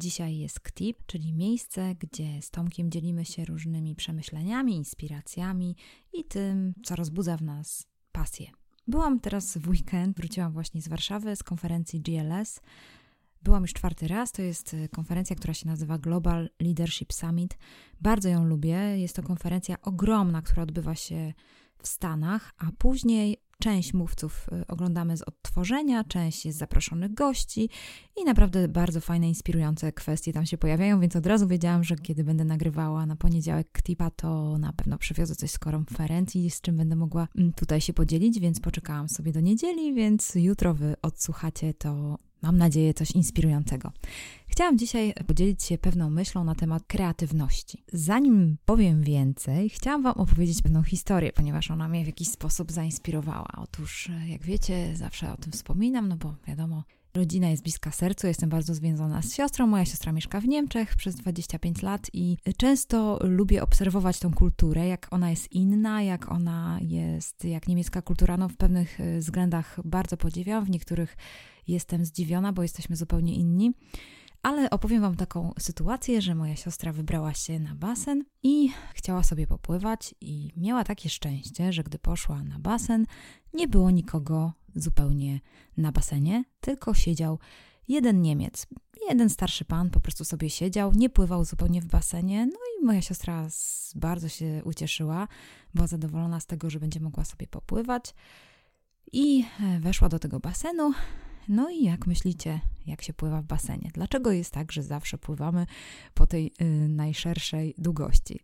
Dzisiaj jest KTIP, czyli miejsce, gdzie z Tomkiem dzielimy się różnymi przemyśleniami, inspiracjami i tym, co rozbudza w nas pasję. Byłam teraz w weekend, wróciłam właśnie z Warszawy z konferencji GLS. Byłam już czwarty raz. To jest konferencja, która się nazywa Global Leadership Summit. Bardzo ją lubię. Jest to konferencja ogromna, która odbywa się w Stanach, a później Część mówców y, oglądamy z odtworzenia, część jest zaproszonych gości i naprawdę bardzo fajne, inspirujące kwestie tam się pojawiają, więc od razu wiedziałam, że kiedy będę nagrywała na poniedziałek tipa, to na pewno przywiozę coś z konferencji, z czym będę mogła mm, tutaj się podzielić, więc poczekałam sobie do niedzieli, więc jutro wy odsłuchacie to mam nadzieję, coś inspirującego. Chciałam dzisiaj podzielić się pewną myślą na temat kreatywności. Zanim powiem więcej, chciałam Wam opowiedzieć pewną historię, ponieważ ona mnie w jakiś sposób zainspirowała. Otóż, jak wiecie, zawsze o tym wspominam, no bo wiadomo, Rodzina jest bliska sercu, jestem bardzo związana z siostrą. Moja siostra mieszka w Niemczech przez 25 lat i często lubię obserwować tą kulturę, jak ona jest inna, jak ona jest, jak niemiecka kultura, no w pewnych względach bardzo podziwiam, w niektórych jestem zdziwiona, bo jesteśmy zupełnie inni. Ale opowiem Wam taką sytuację, że moja siostra wybrała się na basen i chciała sobie popływać, i miała takie szczęście, że gdy poszła na basen, nie było nikogo zupełnie na basenie, tylko siedział jeden Niemiec. Jeden starszy pan po prostu sobie siedział, nie pływał zupełnie w basenie. No i moja siostra bardzo się ucieszyła, była zadowolona z tego, że będzie mogła sobie popływać. I e, weszła do tego basenu, no i jak myślicie, jak się pływa w basenie? Dlaczego jest tak, że zawsze pływamy po tej y, najszerszej długości?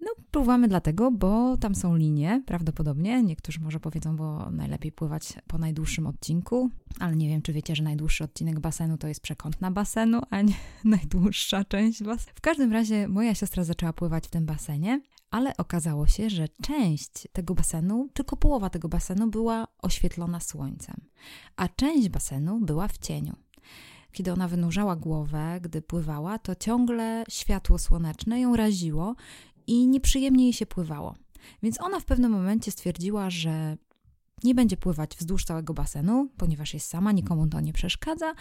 No, pływamy dlatego, bo tam są linie, prawdopodobnie. Niektórzy może powiedzą, bo najlepiej pływać po najdłuższym odcinku, ale nie wiem, czy wiecie, że najdłuższy odcinek basenu to jest przekątna basenu, a nie najdłuższa część basenu. W każdym razie moja siostra zaczęła pływać w tym basenie, ale okazało się, że część tego basenu, tylko połowa tego basenu była oświetlona słońcem, a część basenu była w cieniu. Kiedy ona wynurzała głowę, gdy pływała, to ciągle światło słoneczne ją raziło i nieprzyjemnie jej się pływało. Więc ona w pewnym momencie stwierdziła, że nie będzie pływać wzdłuż całego basenu, ponieważ jest sama, nikomu to nie przeszkadza,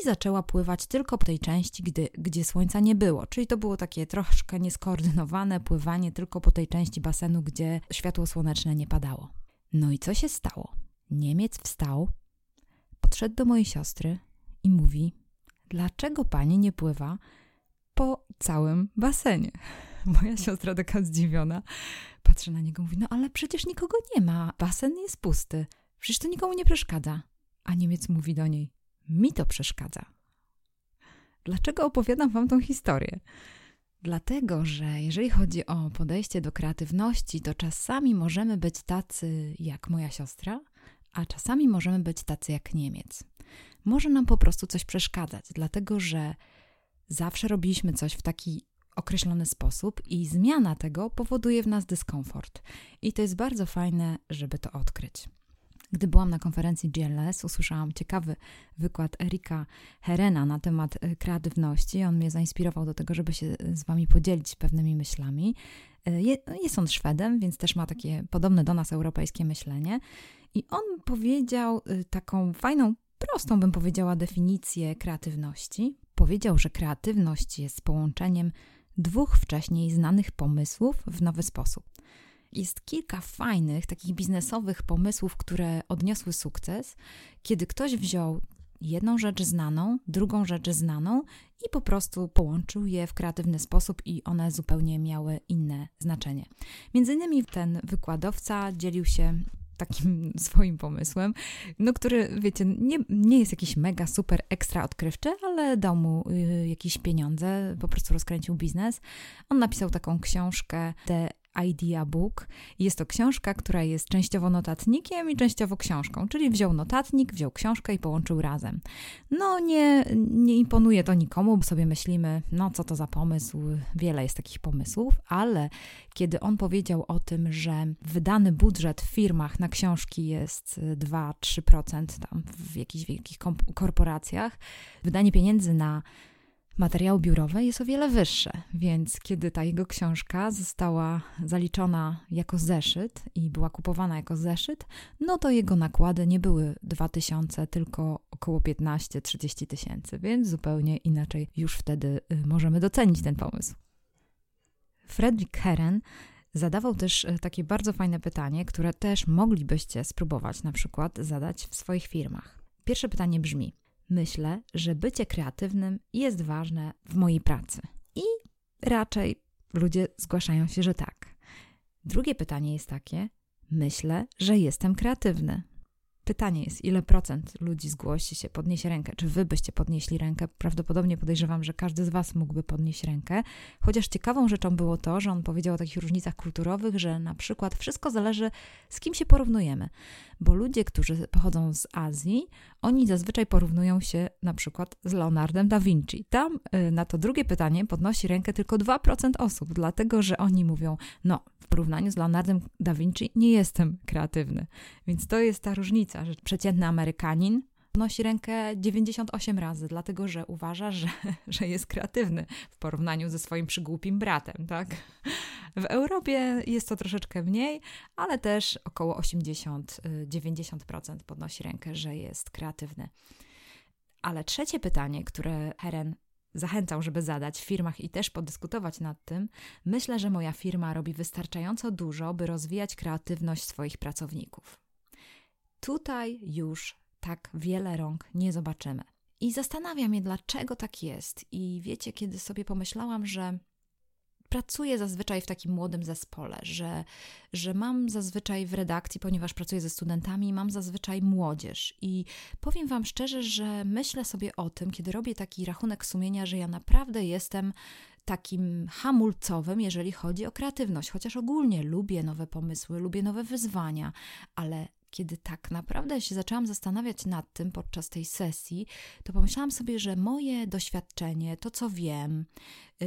i zaczęła pływać tylko po tej części, gdy, gdzie słońca nie było. Czyli to było takie troszkę nieskoordynowane pływanie tylko po tej części basenu, gdzie światło słoneczne nie padało. No i co się stało? Niemiec wstał, podszedł do mojej siostry i mówi: Dlaczego pani nie pływa po całym basenie? Moja siostra taka zdziwiona patrzy na niego, mówi, no ale przecież nikogo nie ma, basen jest pusty, przecież to nikomu nie przeszkadza. A Niemiec mówi do niej, mi to przeszkadza. Dlaczego opowiadam wam tą historię? Dlatego, że jeżeli chodzi o podejście do kreatywności, to czasami możemy być tacy jak moja siostra, a czasami możemy być tacy jak Niemiec. Może nam po prostu coś przeszkadzać, dlatego że zawsze robiliśmy coś w taki określony sposób i zmiana tego powoduje w nas dyskomfort. I to jest bardzo fajne, żeby to odkryć. Gdy byłam na konferencji GLS, usłyszałam ciekawy wykład Erika Herena na temat e, kreatywności. On mnie zainspirował do tego, żeby się z Wami podzielić pewnymi myślami. E, jest on Szwedem, więc też ma takie podobne do nas europejskie myślenie. I on powiedział e, taką fajną, prostą bym powiedziała, definicję kreatywności. Powiedział, że kreatywność jest połączeniem dwóch wcześniej znanych pomysłów w nowy sposób. Jest kilka fajnych, takich biznesowych pomysłów, które odniosły sukces, kiedy ktoś wziął jedną rzecz znaną, drugą rzecz znaną i po prostu połączył je w kreatywny sposób i one zupełnie miały inne znaczenie. Między innymi ten wykładowca dzielił się takim swoim pomysłem, no który, wiecie, nie, nie jest jakiś mega, super, ekstra odkrywczy, ale dał mu y, jakieś pieniądze, po prostu rozkręcił biznes. On napisał taką książkę The Idea Book. Jest to książka, która jest częściowo notatnikiem i częściowo książką, czyli wziął notatnik, wziął książkę i połączył razem. No nie, nie imponuje to nikomu, bo sobie myślimy, no co to za pomysł, wiele jest takich pomysłów, ale kiedy on powiedział o tym, że wydany budżet w firmach na książki jest 2-3% tam w jakichś wielkich korporacjach, wydanie pieniędzy na materiały biurowe jest o wiele wyższe, więc kiedy ta jego książka została zaliczona jako zeszyt i była kupowana jako zeszyt, no to jego nakłady nie były 2000, tylko około 15-30 tysięcy, więc zupełnie inaczej już wtedy y, możemy docenić ten pomysł. Fredrik Herren zadawał też y, takie bardzo fajne pytanie, które też moglibyście spróbować na przykład zadać w swoich firmach. Pierwsze pytanie brzmi: myślę, że bycie kreatywnym jest ważne w mojej pracy. I raczej ludzie zgłaszają się, że tak. Drugie pytanie jest takie: myślę, że jestem kreatywny. Pytanie jest, ile procent ludzi zgłosi się, podniesie rękę? Czy wy byście podnieśli rękę? Prawdopodobnie podejrzewam, że każdy z was mógłby podnieść rękę. Chociaż ciekawą rzeczą było to, że on powiedział o takich różnicach kulturowych, że na przykład wszystko zależy, z kim się porównujemy. Bo ludzie, którzy pochodzą z Azji, oni zazwyczaj porównują się na przykład z Leonardem da Vinci. Tam y, na to drugie pytanie podnosi rękę tylko 2% osób, dlatego że oni mówią, no, w porównaniu z Leonardem da Vinci nie jestem kreatywny. Więc to jest ta różnica, że przeciętny Amerykanin podnosi rękę 98 razy, dlatego że uważa, że, że jest kreatywny w porównaniu ze swoim przygłupim bratem, tak? W Europie jest to troszeczkę mniej, ale też około 80-90% podnosi rękę, że jest kreatywny. Ale trzecie pytanie, które Heren zachęcał, żeby zadać w firmach i też podyskutować nad tym, myślę, że moja firma robi wystarczająco dużo, by rozwijać kreatywność swoich pracowników. Tutaj już tak wiele rąk nie zobaczymy. I zastanawiam się, dlaczego tak jest. I wiecie, kiedy sobie pomyślałam, że pracuję zazwyczaj w takim młodym zespole, że, że mam zazwyczaj w redakcji, ponieważ pracuję ze studentami, mam zazwyczaj młodzież. I powiem Wam szczerze, że myślę sobie o tym, kiedy robię taki rachunek sumienia, że ja naprawdę jestem takim hamulcowym, jeżeli chodzi o kreatywność, chociaż ogólnie lubię nowe pomysły, lubię nowe wyzwania, ale kiedy tak naprawdę się zaczęłam zastanawiać nad tym podczas tej sesji, to pomyślałam sobie, że moje doświadczenie, to co wiem,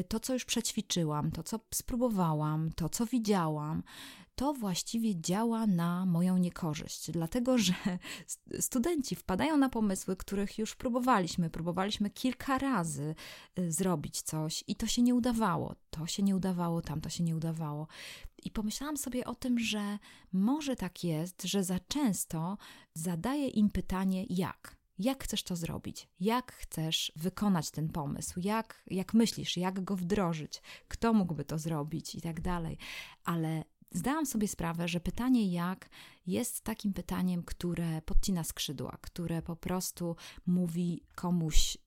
to co już przećwiczyłam, to co spróbowałam, to co widziałam, to właściwie działa na moją niekorzyść, dlatego że studenci wpadają na pomysły, których już próbowaliśmy. Próbowaliśmy kilka razy y, zrobić coś i to się nie udawało. To się nie udawało, tamto się nie udawało. I pomyślałam sobie o tym, że może tak jest, że za często zadaję im pytanie, jak. Jak chcesz to zrobić? Jak chcesz wykonać ten pomysł? Jak, jak myślisz, jak go wdrożyć? Kto mógłby to zrobić i tak dalej? Ale zdałam sobie sprawę, że pytanie jak jest takim pytaniem, które podcina skrzydła, które po prostu mówi komuś,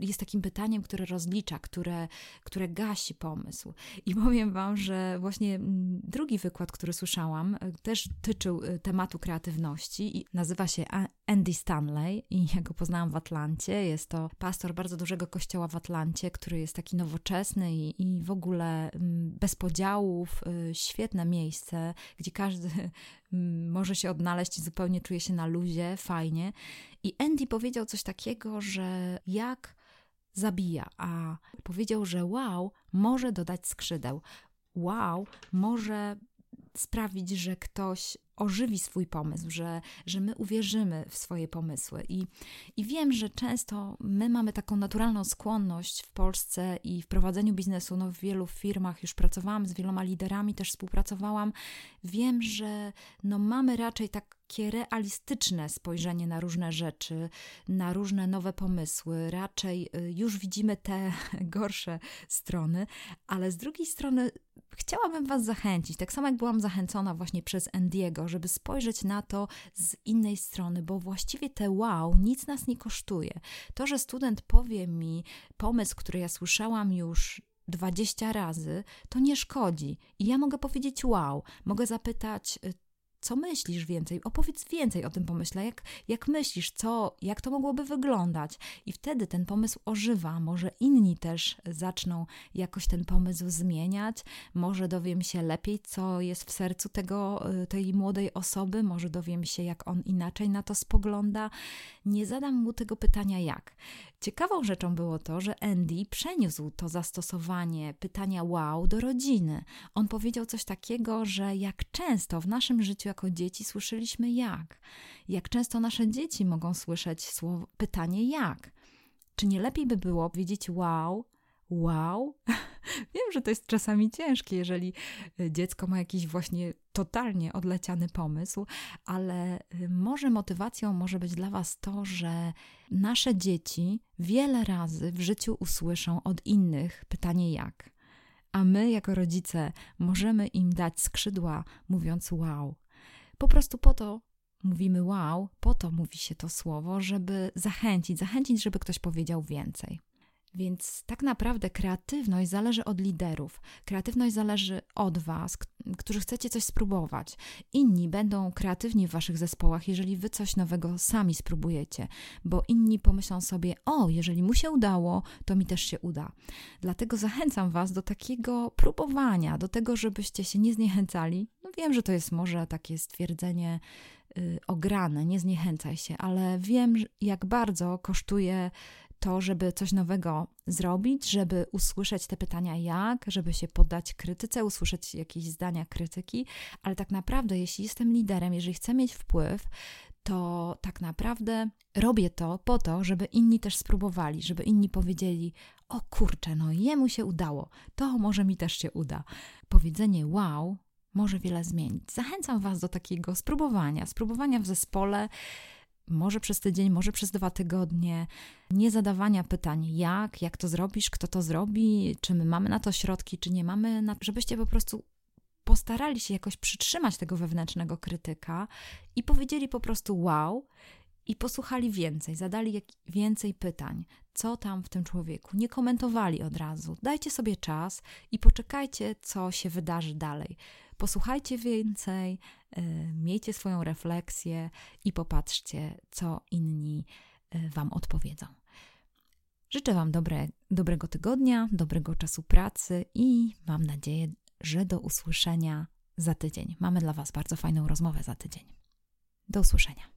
jest takim pytaniem, które rozlicza, które, które gasi pomysł. I powiem Wam, że właśnie mm, drugi wykład, który słyszałam, e, też tyczył e, tematu kreatywności i nazywa się Andy Stanley i ja go poznałam w Atlancie. Jest to pastor bardzo dużego kościoła w Atlancie, który jest taki nowoczesny i, i w ogóle mm, bez podziałów, świetne miejsce, gdzie każdy może się odnaleźć i zupełnie czuje się na luzie, fajnie. I Andy powiedział coś takiego, że jak zabija, a powiedział, że wow może dodać skrzydeł. Wow może sprawić, że ktoś ożywi swój pomysł, że, że my uwierzymy w swoje pomysły. I, I wiem, że często my mamy taką naturalną skłonność w Polsce i w prowadzeniu biznesu. No, w wielu firmach już pracowałam z wieloma liderami, też współpracowałam. Wiem, że no, mamy raczej takie realistyczne spojrzenie na różne rzeczy, na różne nowe pomysły. Raczej y, już widzimy te gorsze strony, ale z drugiej strony chciałabym Was zachęcić, tak samo jak byłam zachęcona właśnie przez Endiego, żeby spojrzeć na to z innej strony, bo właściwie te wow nic nas nie kosztuje. To, że student powie mi pomysł, który ja słyszałam już 20 razy, to nie szkodzi. I ja mogę powiedzieć wow, mogę zapytać, y, co myślisz więcej? Opowiedz więcej o tym pomyśle. Jak, jak myślisz, co, jak to mogłoby wyglądać? I wtedy ten pomysł ożywa. Może inni też zaczną jakoś ten pomysł zmieniać. Może dowiem się lepiej, co jest w sercu tego, y, tej młodej osoby. Może dowiem się, jak on inaczej na to spogląda. Nie zadam mu tego pytania jak. Ciekawą rzeczą było to, że Andy przeniósł to zastosowanie pytania wow do rodziny. On powiedział coś takiego, że jak często w naszym życiu jako dzieci słyszeliśmy jak. Jak często nasze dzieci mogą słyszeć słowo, pytanie jak. Czy nie lepiej by było powiedzieć wow, wow? Wiem, że to jest czasami ciężkie, jeżeli y, dziecko ma jakiś właśnie totalnie odleciany pomysł, ale y, może motywacją może być dla Was to, że nasze dzieci wiele razy w życiu usłyszą od innych pytanie jak. A my, jako rodzice, możemy im dać skrzydła, mówiąc wow. Po prostu po to, mówimy wow, po to mówi się to słowo, żeby zachęcić, zachęcić, żeby ktoś powiedział więcej. Więc tak naprawdę kreatywność zależy od liderów. Kreatywność zależy od Was, którzy chcecie coś spróbować. Inni będą kreatywni w Waszych zespołach, jeżeli Wy coś nowego sami spróbujecie, bo inni pomyślą sobie: O, jeżeli mu się udało, to mi też się uda. Dlatego zachęcam Was do takiego próbowania, do tego, żebyście się nie zniechęcali. No wiem, że to jest może takie stwierdzenie yy, ograne, nie zniechęcaj się, ale wiem, jak bardzo kosztuje to, żeby coś nowego zrobić, żeby usłyszeć te pytania jak, żeby się poddać krytyce, usłyszeć jakieś zdania krytyki, ale tak naprawdę, jeśli jestem liderem, jeżeli chcę mieć wpływ, to tak naprawdę robię to po to, żeby inni też spróbowali, żeby inni powiedzieli: O kurczę, no jemu się udało, to może mi też się uda. Powiedzenie wow może wiele zmienić. Zachęcam Was do takiego spróbowania, spróbowania w zespole może przez tydzień, może przez dwa tygodnie, nie zadawania pytań jak, jak to zrobisz, kto to zrobi, czy my mamy na to środki, czy nie mamy, na, żebyście po prostu postarali się jakoś przytrzymać tego wewnętrznego krytyka i powiedzieli po prostu wow i posłuchali więcej, zadali więcej pytań, co tam w tym człowieku. Nie komentowali od razu. Dajcie sobie czas i poczekajcie, co się wydarzy dalej. Posłuchajcie więcej, miejcie swoją refleksję i popatrzcie, co inni y, Wam odpowiedzą. Życzę Wam dobre, dobrego tygodnia, dobrego czasu pracy i mam nadzieję, że do usłyszenia za tydzień. Mamy dla Was bardzo fajną rozmowę za tydzień. Do usłyszenia.